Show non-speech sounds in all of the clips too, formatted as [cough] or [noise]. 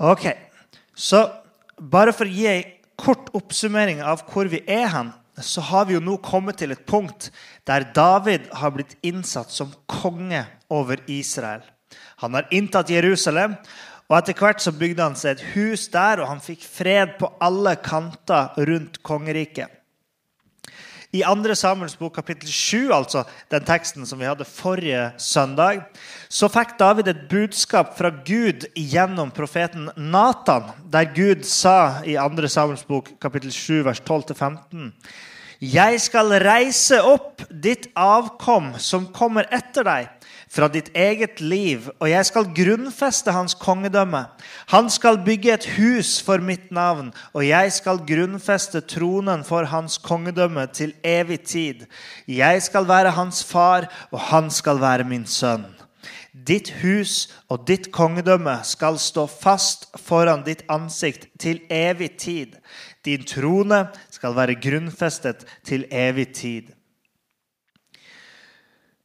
Ok, så bare for å gi en kort oppsummering av hvor vi er hen, så har vi jo nå kommet til et punkt der David har blitt innsatt som konge over Israel. Han har inntatt Jerusalem, og etter hvert så bygde han seg et hus der, og han fikk fred på alle kanter rundt kongeriket. I 2. Samuels bok kapittel 7, altså den teksten som vi hadde forrige søndag, så fikk David et budskap fra Gud gjennom profeten Natan, der Gud sa i 2. Samuels bok kapittel 7, vers 12-15 Jeg skal reise opp ditt avkom som kommer etter deg fra ditt eget liv, og jeg skal grunnfeste hans kongedømme. Han skal bygge et hus for mitt navn, og jeg skal grunnfeste tronen for hans kongedømme til evig tid. Jeg skal være hans far, og han skal være min sønn. Ditt hus og ditt kongedømme skal stå fast foran ditt ansikt til evig tid. Din trone skal være grunnfestet til evig tid.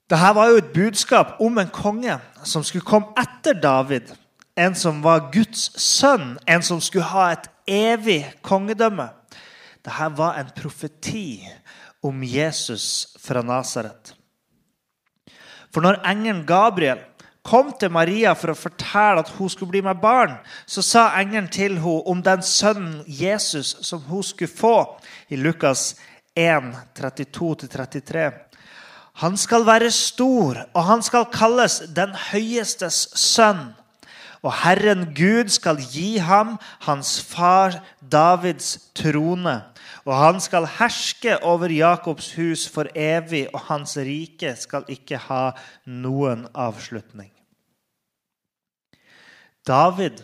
Dette var jo et budskap om en konge som skulle komme etter David. En som var Guds sønn, en som skulle ha et evig kongedømme. Dette var en profeti om Jesus fra Nasaret. For når engelen Gabriel kom til Maria for å fortelle at hun skulle bli med barn, så sa engelen til henne om den sønnen Jesus som hun skulle få, i Lukas 1, 32-33. Han skal være stor, og han skal kalles Den høyestes sønn. Og Herren Gud skal gi ham hans far Davids trone. Og han skal herske over Jakobs hus for evig, og hans rike skal ikke ha noen avslutning. David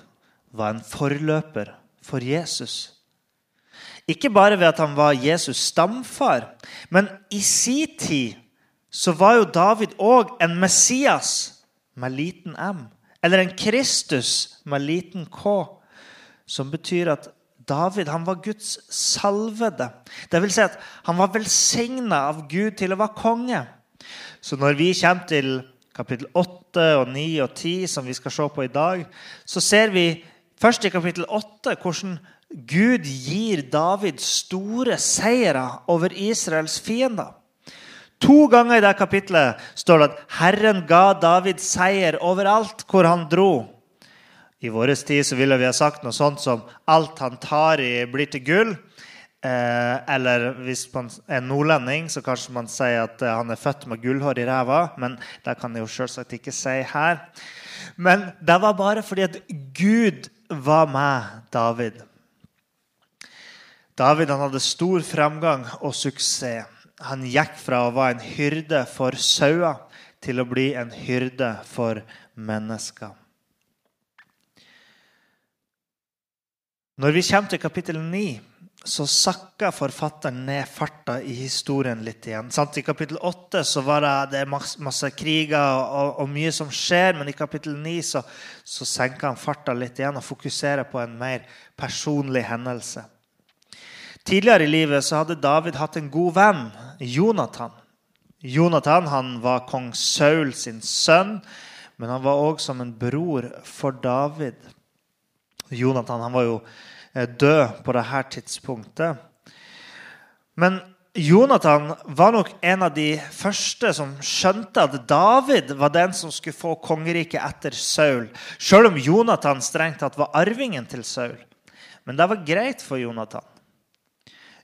var en forløper for Jesus. Ikke bare ved at han var Jesus' stamfar, men i si tid så var jo David òg en Messias med liten m. Eller en Kristus med liten k. Som betyr at David han var Guds salvede. Vil si at han var velsigna av Gud til å være konge. Så når vi kommer til kapittel 8 og 9 og 10, som vi skal se på i dag, så ser vi først i kapittel 8 hvordan Gud gir David store seire over Israels fiender. To ganger i det kapitlet står det at Herren ga David seier overalt hvor han dro. I vår tid så ville vi ha sagt noe sånt som 'alt han tar i, blir til gull'. Eh, eller hvis man er nordlending, så kanskje man sier at eh, han er født med gullhår i ræva. Men det kan jeg jo selvsagt ikke si her. Men det var bare fordi at Gud var med David. David han hadde stor fremgang og suksess. Han gikk fra å være en hyrde for sauer til å bli en hyrde for mennesker. Når vi kommer til kapittel 9, så sakker forfatteren ned farta i historien litt igjen. I kapittel 8 så var det masse, masse kriger og, og, mye som skjer, men i kapittel 9 så, så senker han farta litt igjen og fokuserer på en mer personlig hendelse. Tidligere i livet så hadde David hatt en god venn, Jonathan. Jonathan han var kong Saul sin sønn, men han var òg som en bror for David. Jonathan han var jo eh, død på dette tidspunktet. Men Jonathan var nok en av de første som skjønte at David var den som skulle få kongeriket etter Saul, selv om Jonathan strengt tatt var arvingen til Saul. Men det var greit for Jonathan.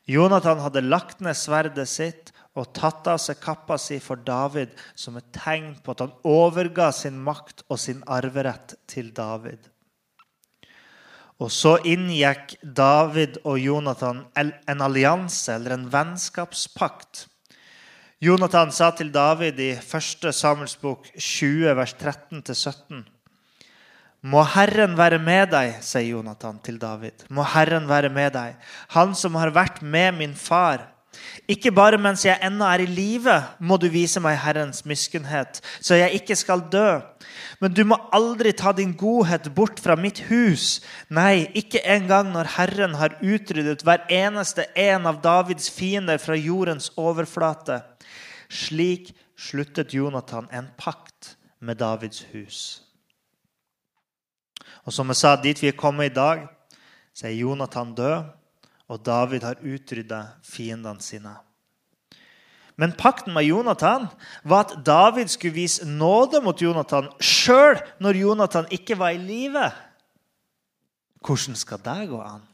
Jonathan hadde lagt ned sverdet sitt og tatt av seg kappa si for David som et tegn på at han overga sin makt og sin arverett til David. Og så inngikk David og Jonathan en allianse, eller en vennskapspakt. Jonathan sa til David i 1. Samuels bok 20, vers 13-17.: Må Herren være med deg, sier Jonathan til David. Må Herren være med deg, han som har vært med min far. Ikke bare mens jeg ennå er i live, må du vise meg Herrens miskunnhet, så jeg ikke skal dø. Men du må aldri ta din godhet bort fra mitt hus. Nei, ikke engang når Herren har utryddet hver eneste en av Davids fiender fra jordens overflate. Slik sluttet Jonathan en pakt med Davids hus. Og som jeg sa, dit vi er kommet i dag, så er Jonathan død, og David har utrydda fiendene sine. Men pakten med Jonathan var at David skulle vise nåde mot Jonathan sjøl når Jonathan ikke var i live. Hvordan skal det gå an?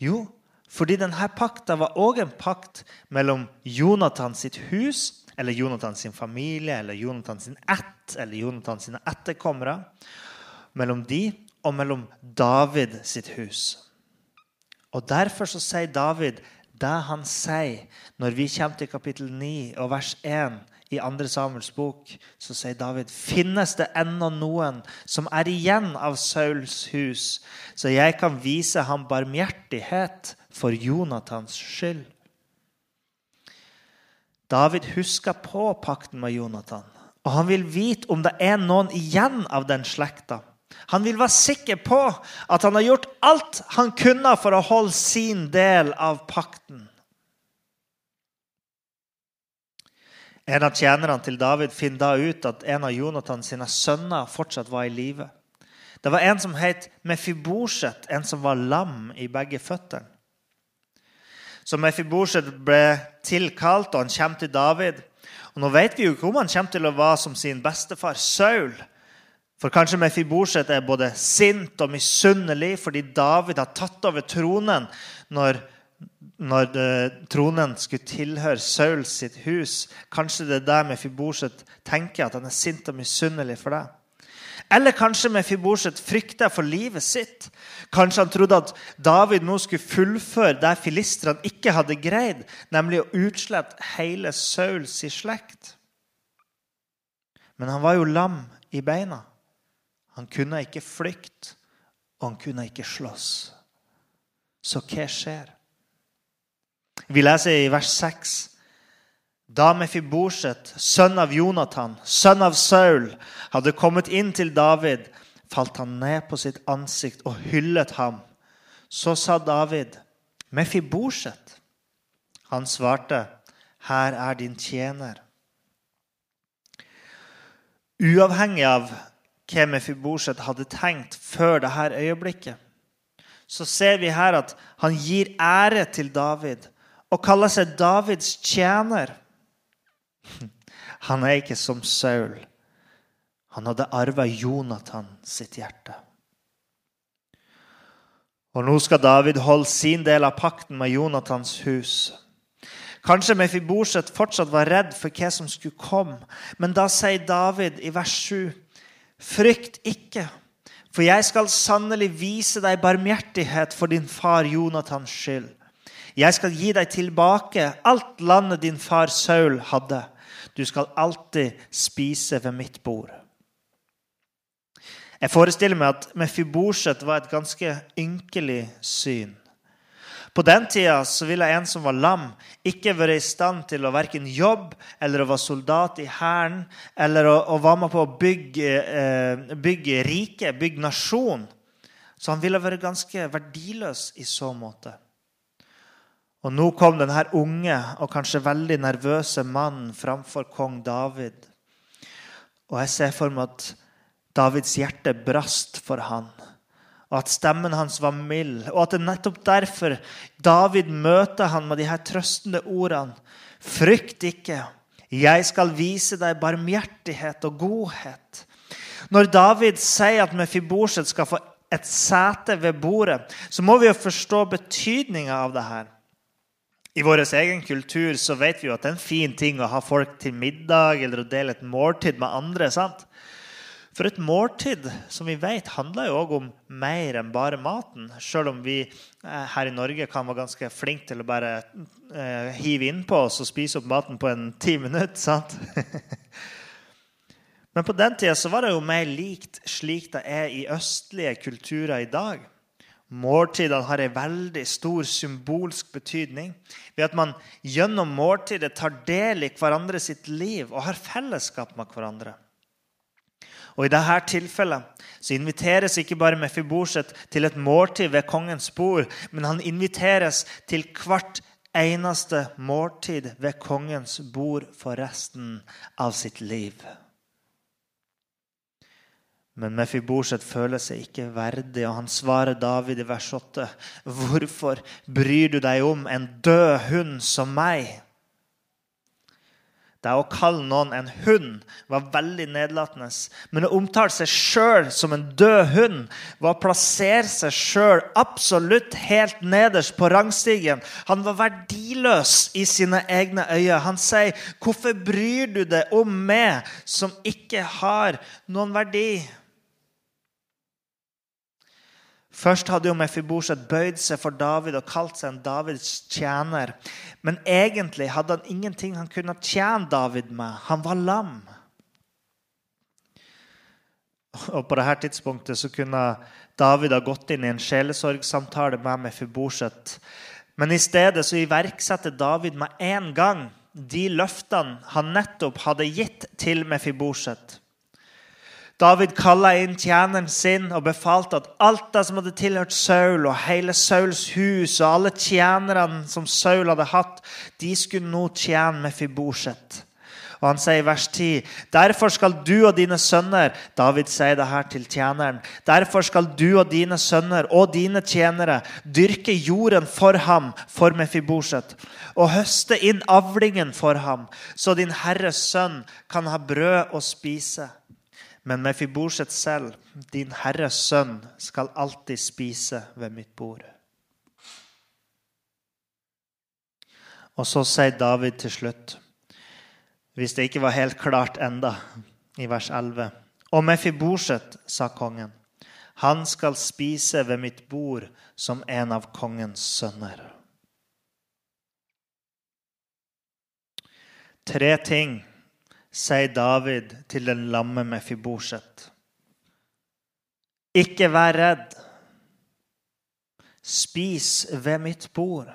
Jo, fordi denne pakta var òg en pakt mellom Jonathan sitt hus eller Jonathan sin familie eller Jonathan sin ett eller Jonathan sine etterkommere. Mellom de og mellom David sitt hus. Og Derfor så sier David det han sier når vi kommer til kapittel 9 og vers 1 i 2. Samuels bok, så sier David.: Finnes det ennå noen som er igjen av Sauls hus, så jeg kan vise ham barmhjertighet for Jonathans skyld? David husker på pakten med Jonathan, og han vil vite om det er noen igjen av den slekta. Han vil være sikker på at han har gjort alt han kunne for å holde sin del av pakten. En av tjenerne til David finner da ut at en av Jonathan sine sønner fortsatt var i live. Det var en som het Mefiboset, en som var lam i begge føttene. Så Mefiboset ble tilkalt, og han kommer til David. Og Nå vet vi jo ikke om han kommer til å være som sin bestefar Saul. For kanskje Mefiboset er både sint og misunnelig fordi David har tatt over tronen når, når uh, tronen skulle tilhøre Saul sitt hus. Kanskje det er der Mefiboset tenker at han er sint og misunnelig for det. Eller kanskje Mefiboset frykta for livet sitt. Kanskje han trodde at David nå skulle fullføre det filistrene ikke hadde greid, nemlig å utslette hele Sauls slekt. Men han var jo lam i beina. Han kunne ikke flykte, og han kunne ikke slåss. Så hva skjer? Vi leser i vers 6 da Mefiboset, sønn av Jonathan, sønn av Saul, hadde kommet inn til David, falt han ned på sitt ansikt og hyllet ham. Så sa David, 'Mefiboset.' Han svarte, 'Her er din tjener.' Uavhengig av hva Mefiboset hadde tenkt før dette øyeblikket, så ser vi her at han gir ære til David og kaller seg Davids tjener. [laughs] Han er ikke som Saul. Han hadde arva Jonathan sitt hjerte. Og nå skal David holde sin del av pakten med Jonathans hus. Kanskje Mefiborset fortsatt var redd for hva som skulle komme, men da sier David i vers 7.: Frykt ikke, for jeg skal sannelig vise deg barmhjertighet for din far Jonathans skyld. Jeg skal gi deg tilbake alt landet din far Saul hadde. Du skal alltid spise ved mitt bord. Jeg forestiller meg at Mefiborset var et ganske ynkelig syn. På den tida ville en som var lam, ikke være i stand til å verken jobbe eller å være soldat i hæren eller å, å, være med på å bygge, eh, bygge rike, bygge nasjon. Så han ville vært ganske verdiløs i så måte. Og nå kom denne unge og kanskje veldig nervøse mannen framfor kong David. Og jeg ser for meg at Davids hjerte brast for han, og at stemmen hans var mild. Og at det er nettopp derfor David møter han med de her trøstende ordene. Frykt ikke, jeg skal vise deg barmhjertighet og godhet. Når David sier at Mefiborset skal få et sete ved bordet, så må vi jo forstå betydninga av det her. I vår egen kultur så vet vi jo at det er en fin ting å ha folk til middag eller å dele et måltid med andre. sant? For et måltid som vi vet, handler jo òg om mer enn bare maten. Selv om vi eh, her i Norge kan være ganske flinke til å bare eh, hive innpå oss og spise opp maten på en ti minutter. sant? [laughs] Men på den tida var det jo mer likt slik det er i østlige kulturer i dag. Måltidene har en veldig stor symbolsk betydning ved at man gjennom måltidet tar del i hverandre sitt liv og har fellesskap med hverandre. Og I dette tilfellet så inviteres ikke bare Mefiborset til et måltid ved kongens bord, men han inviteres til hvert eneste måltid ved kongens bord for resten av sitt liv. Men Mefiboset føler seg ikke verdig, og han svarer David i vers 8.: Hvorfor bryr du deg om en død hund som meg? Det å kalle noen en hund var veldig nedlatende. Men å omtale seg sjøl som en død hund var å plassere seg sjøl absolutt helt nederst på rangstigen. Han var verdiløs i sine egne øyne. Han sier, 'Hvorfor bryr du deg om meg som ikke har noen verdi?' Først hadde jo Mefiboset bøyd seg for David og kalt seg en Davids tjener. Men egentlig hadde han ingenting han kunne tjene David med. Han var lam. Og På dette tidspunktet så kunne David ha gått inn i en sjelesorgsamtale med Mefiboset. Men i stedet så iverksetter David med en gang de løftene han nettopp hadde gitt til Mefiboset. David kalla inn tjeneren sin og befalte at alt det som hadde tilhørt Saul, og hele Sauls hus og alle tjenerne som Saul hadde hatt, de skulle nå tjene med Fiborset. Og han sier i vers 10.: Derfor skal du og dine sønner David sier det her til tjeneren. Derfor skal du og dine sønner og dine tjenere dyrke jorden for ham, for Mefiboset, og høste inn avlingen for ham, så din herres sønn kan ha brød å spise. Men Mefiboset selv, din herres sønn, skal alltid spise ved mitt bord. Og så sier David til slutt, hvis det ikke var helt klart enda, i vers 11. Og Mefiboset, sa kongen, han skal spise ved mitt bord som en av kongens sønner. Tre ting sier David til den lamme Mefiboset. Ikke vær redd. Spis ved mitt bord,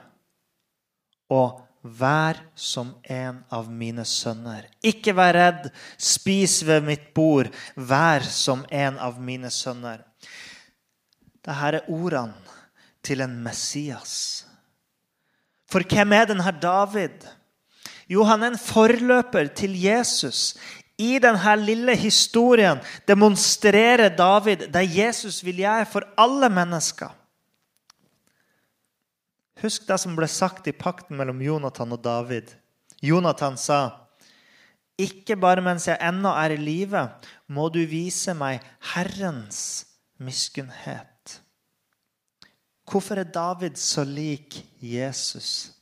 og vær som en av mine sønner. Ikke vær redd. Spis ved mitt bord. Vær som en av mine sønner. Dette er ordene til en Messias. For hvem er denne David? Jo, han er en forløper til Jesus. I denne lille historien demonstrerer David det Jesus vil gjøre for alle mennesker. Husk det som ble sagt i pakten mellom Jonathan og David. Jonathan sa, 'Ikke bare mens jeg ennå er i live, må du vise meg Herrens miskunnhet.' Hvorfor er David så lik Jesus?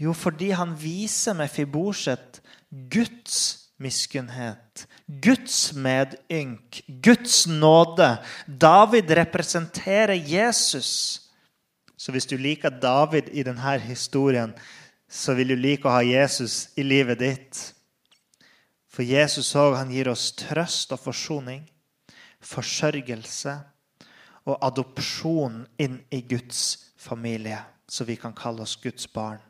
Jo, fordi han viser med Fiborset Guds miskunnhet, Guds medynk, Guds nåde. David representerer Jesus. Så hvis du liker David i denne historien, så vil du like å ha Jesus i livet ditt. For Jesus òg, han gir oss trøst og forsoning, forsørgelse og adopsjon inn i Guds familie, så vi kan kalle oss Guds barn.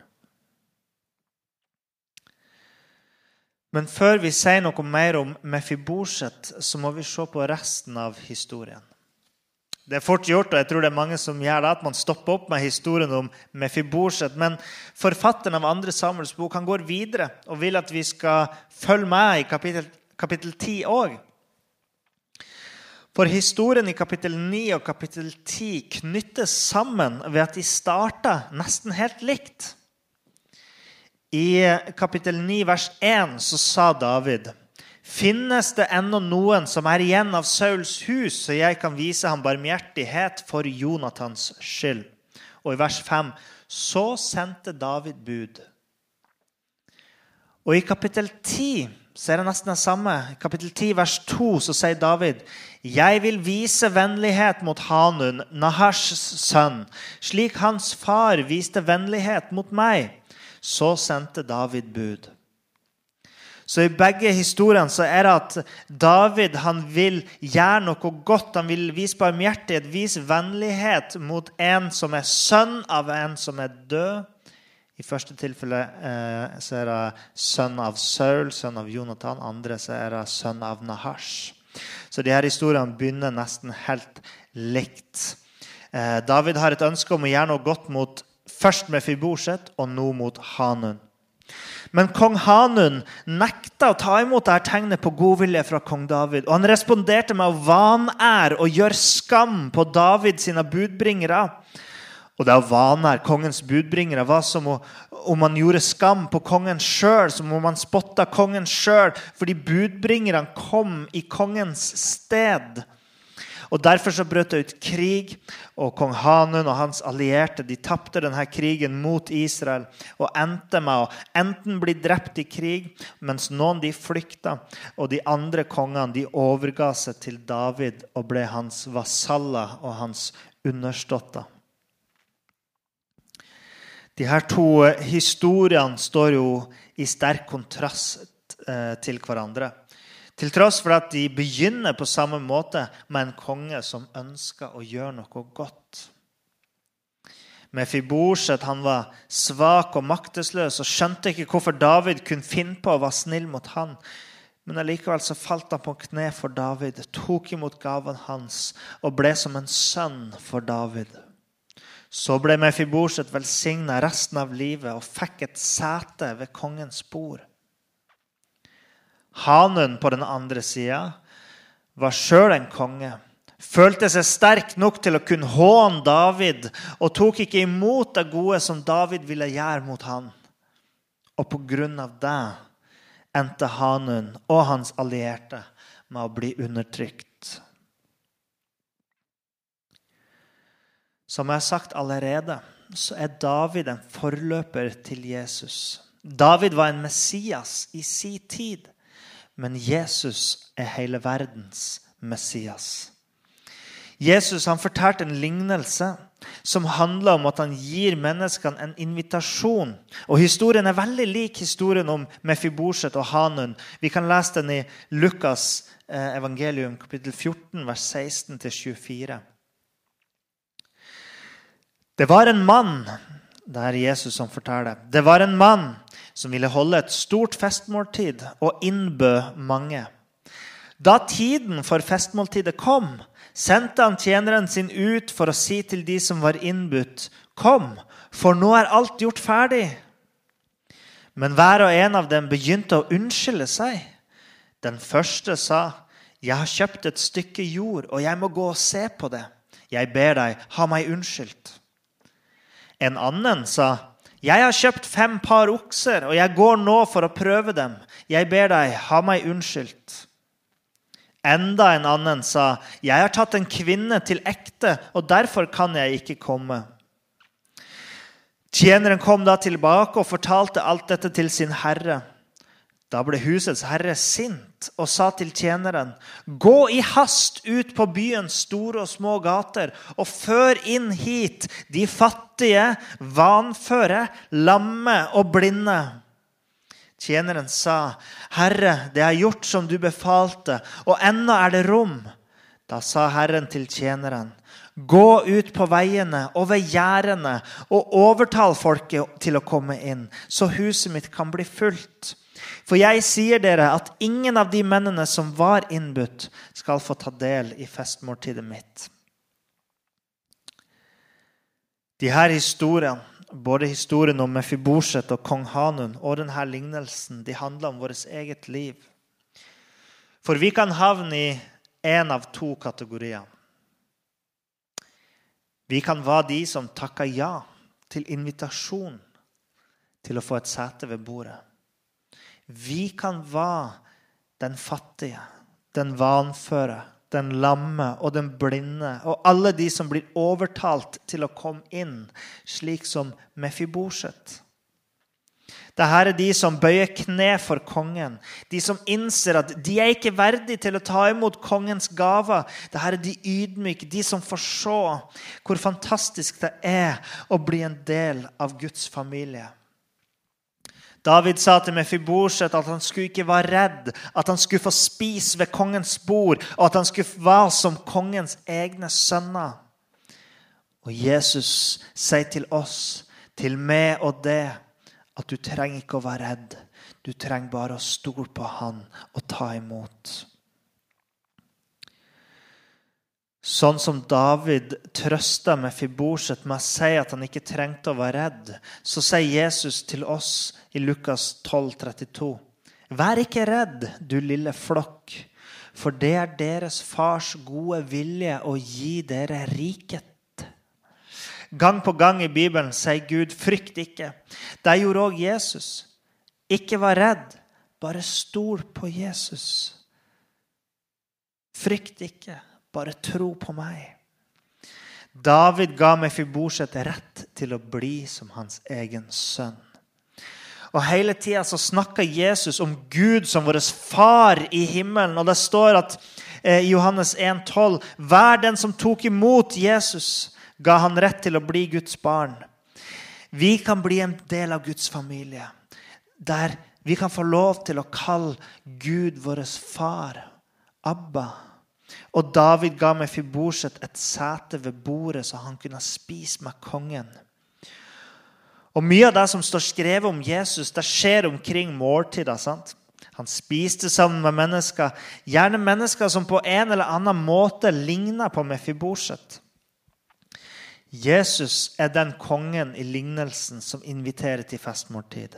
Men før vi sier noe mer om Mefiboset, så må vi se på resten av historien. Det er fort gjort, og jeg tror det er mange som gjør det, at man stopper opp med historien om Mefiboset. Men forfatteren av andre Samuels bok han går videre og vil at vi skal følge med i kapittel, kapittel 10 òg. For historien i kapittel 9 og kapittel 10 knyttes sammen ved at de starter nesten helt likt. I kapittel 9, vers 1, så sa David Finnes det ennå noen som er igjen av Sauls hus, så jeg kan vise ham barmhjertighet for Jonathans skyld? Og i vers 5 så sendte David bud. Og i kapittel 10 så er det nesten det samme. I kapittel 10, vers 2 så sier David jeg vil vise vennlighet mot Hanun, Nahashs sønn, slik hans far viste vennlighet mot meg. Så sendte David bud. Så i begge historiene så er det at David han vil gjøre noe godt. Han vil vise barmhjertighet, vise vennlighet mot en som er sønn av en som er død. I første tilfelle eh, så er det sønn av Saul, sønn av Jonathan. Andre så er det sønn av Nahash. Så de her historiene begynner nesten helt likt. Eh, David har et ønske om å gjøre noe godt mot først med Fiborset og nå mot Hanun. Men kong Hanun nekta å ta imot dette tegnet på godvilje fra kong David. Og han responderte med å vanære og gjøre skam på David sine budbringere. Og det å vanære kongens budbringere var som om man gjorde skam på kongen sjøl, som om man spotta kongen sjøl, fordi budbringerne kom i kongens sted. Og Derfor så brøt det ut krig, og kong Hanun og hans allierte de tapte denne krigen mot Israel og endte med å enten bli drept i krig, mens noen de flykta, og de andre kongene de overga seg til David og ble hans vasaller og hans underståtter. De her to historiene står jo i sterk kontrast eh, til hverandre. Til tross for at de begynner på samme måte med en konge som ønsker å gjøre noe godt. Mefiborset var svak og maktesløs og skjønte ikke hvorfor David kunne finne på å være snill mot han. Men allikevel så falt han på kne for David, tok imot gaven hans og ble som en sønn for David. Så ble Mefiborset velsigna resten av livet og fikk et sete ved kongens bord. Hanun på den andre sida var sjøl en konge. Følte seg sterk nok til å kunne håne David og tok ikke imot det gode som David ville gjøre mot han. Og på grunn av det endte Hanun og hans allierte med å bli undertrykt. Som jeg har sagt allerede, så er David en forløper til Jesus. David var en Messias i sin tid. Men Jesus er hele verdens Messias. Jesus han fortalte en lignelse som handler om at han gir menneskene en invitasjon. Og Historien er veldig lik historien om Mefiborset og Hanun. Vi kan lese den i Lukas eh, evangelium kapittel 14, vers 16-24. Det var en mann det er Jesus som forteller. Det var en mann som ville holde et stort festmåltid og innbød mange. Da tiden for festmåltidet kom, sendte han tjeneren sin ut for å si til de som var innbudt, Kom, for nå er alt gjort ferdig. Men hver og en av dem begynte å unnskylde seg. Den første sa, Jeg har kjøpt et stykke jord, og jeg må gå og se på det. Jeg ber deg, ha meg unnskyldt. En annen sa, 'Jeg har kjøpt fem par okser, og jeg går nå for å prøve dem.' 'Jeg ber deg, ha meg unnskyldt.' Enda en annen sa, 'Jeg har tatt en kvinne til ekte, og derfor kan jeg ikke komme.' Tjeneren kom da tilbake og fortalte alt dette til sin herre. Da ble husets herre sint og sa til tjeneren.: Gå i hast ut på byens store og små gater og før inn hit de fattige, vanføre, lamme og blinde. Tjeneren sa, Herre, det er gjort som du befalte, og ennå er det rom. Da sa Herren til tjeneren, Gå ut på veiene og ved gjerdene og overtal folket til å komme inn, så huset mitt kan bli fullt. For jeg sier dere at ingen av de mennene som var innbudt, skal få ta del i festmåltidet mitt. De her historiene, både historien om Mefiborset og kong Hanun og denne lignelsen, de handler om vårt eget liv. For vi kan havne i én av to kategorier. Vi kan være de som takker ja til invitasjon til å få et sete ved bordet. Vi kan være den fattige, den vanføre, den lamme og den blinde og alle de som blir overtalt til å komme inn, slik som Mefiboset. Dette er de som bøyer kne for kongen, de som innser at de er ikke verdige til å ta imot kongens gaver. Dette er de ydmyke, de som får se hvor fantastisk det er å bli en del av Guds familie. David sa til Mefiborset at han skulle ikke være redd, at han skulle få spise ved kongens bord, og at han skulle være som kongens egne sønner. Og Jesus sier til oss, til meg og det, at du trenger ikke å være redd. Du trenger bare å stole på Han og ta imot. Sånn som David trøsta med Fiborset med å si at han ikke trengte å være redd, så sier Jesus til oss i Lukas 12, 32. Vær ikke redd, du lille flokk, for det er deres fars gode vilje å gi dere riket. Gang på gang i Bibelen sier Gud 'frykt ikke'. Det gjorde òg Jesus. Ikke vær redd, bare stol på Jesus. Frykt ikke. Bare tro på meg. David ga Mefiboset rett til å bli som hans egen sønn. Og Hele tida snakker Jesus om Gud som vår far i himmelen. Og det står at eh, i Johannes 1,12.: Hver den som tok imot Jesus, ga han rett til å bli Guds barn. Vi kan bli en del av Guds familie, der vi kan få lov til å kalle Gud vår far, Abba. Og David ga Mefiboset et sete ved bordet, så han kunne spise med kongen. Og Mye av det som står skrevet om Jesus, det skjer omkring måltider. sant? Han spiste sammen med mennesker, gjerne mennesker som på en eller annen måte ligner på Mefiboset. Jesus er den kongen i lignelsen som inviterer til festmåltid.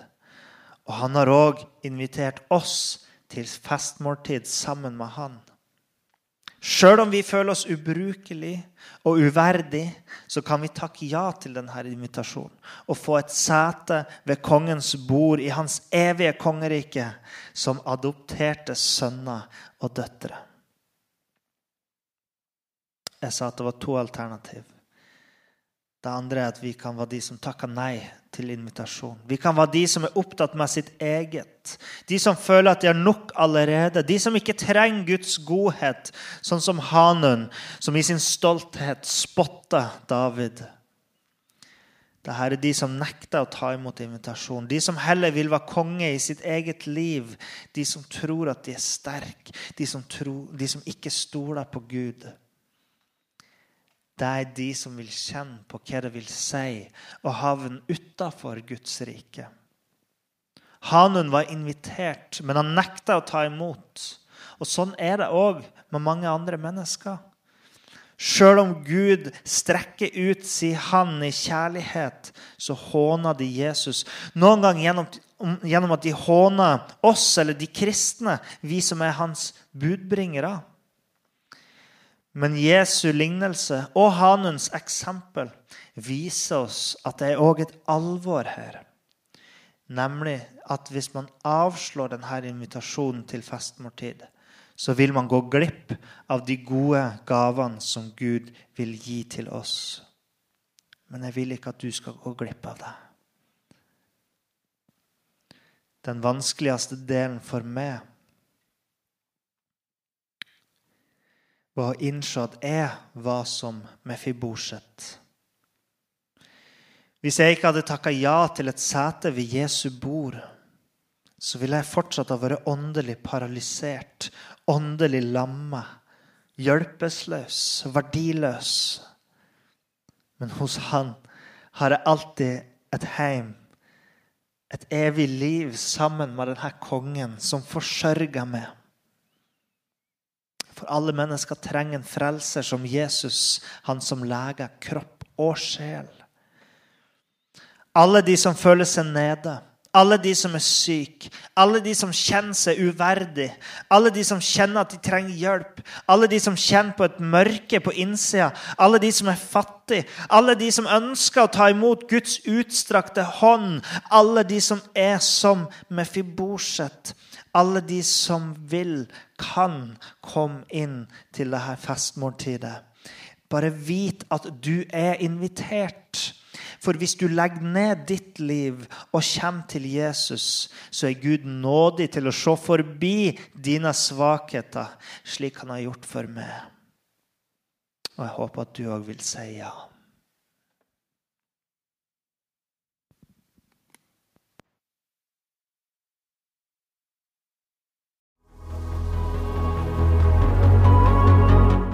Og han har òg invitert oss til festmåltid sammen med han. Sjøl om vi føler oss ubrukelig og uverdig, så kan vi takke ja til denne invitasjonen og få et sete ved kongens bord i hans evige kongerike som adopterte sønner og døtre. Jeg sa at det var to alternativ. Det andre er at vi kan være de som takker nei til invitasjon. Vi kan være de som er opptatt med sitt eget. De som føler at de har nok allerede. De som ikke trenger Guds godhet, sånn som Hanun, som i sin stolthet spotter David. Dette er de som nekter å ta imot invitasjon. De som heller vil være konge i sitt eget liv. De som tror at de er sterke. De, de som ikke stoler på Gud det er de som vil kjenne på hva det vil si å havne utafor Guds rike. Hanun var invitert, men han nekta å ta imot. Og Sånn er det òg med mange andre mennesker. Sjøl om Gud strekker ut sin hand i kjærlighet, så håner de Jesus. Noen ganger gjennom, gjennom at de håner oss eller de kristne, vi som er hans budbringere. Men Jesu lignelse og Hanuns eksempel viser oss at det er òg et alvor her. Nemlig at hvis man avslår denne invitasjonen til festmåltid, så vil man gå glipp av de gode gavene som Gud vil gi til oss. Men jeg vil ikke at du skal gå glipp av det. Den vanskeligste delen for meg var å innse at jeg var som Mefiboset. Hvis jeg ikke hadde takka ja til et sete ved Jesu bord, så ville jeg fortsatt ha vært åndelig paralysert, åndelig lamma, hjelpeløs, verdiløs. Men hos Han har jeg alltid et heim, et evig liv sammen med denne kongen som forsørger meg. For alle mennesker trenger en frelser som Jesus, han som leger kropp og sjel. Alle de som føler seg nede, alle de som er syke, alle de som kjenner seg uverdig, alle de som kjenner at de trenger hjelp, alle de som kjenner på et mørke på innsida, alle de som er fattige, alle de som ønsker å ta imot Guds utstrakte hånd, alle de som er som Mefiboset, alle de som vil, kan komme inn til dette festmåltidet. Bare vit at du er invitert. For hvis du legger ned ditt liv og kommer til Jesus, så er Gud nådig til å se forbi dine svakheter, slik han har gjort for meg. Og jeg håper at du òg vil si ja.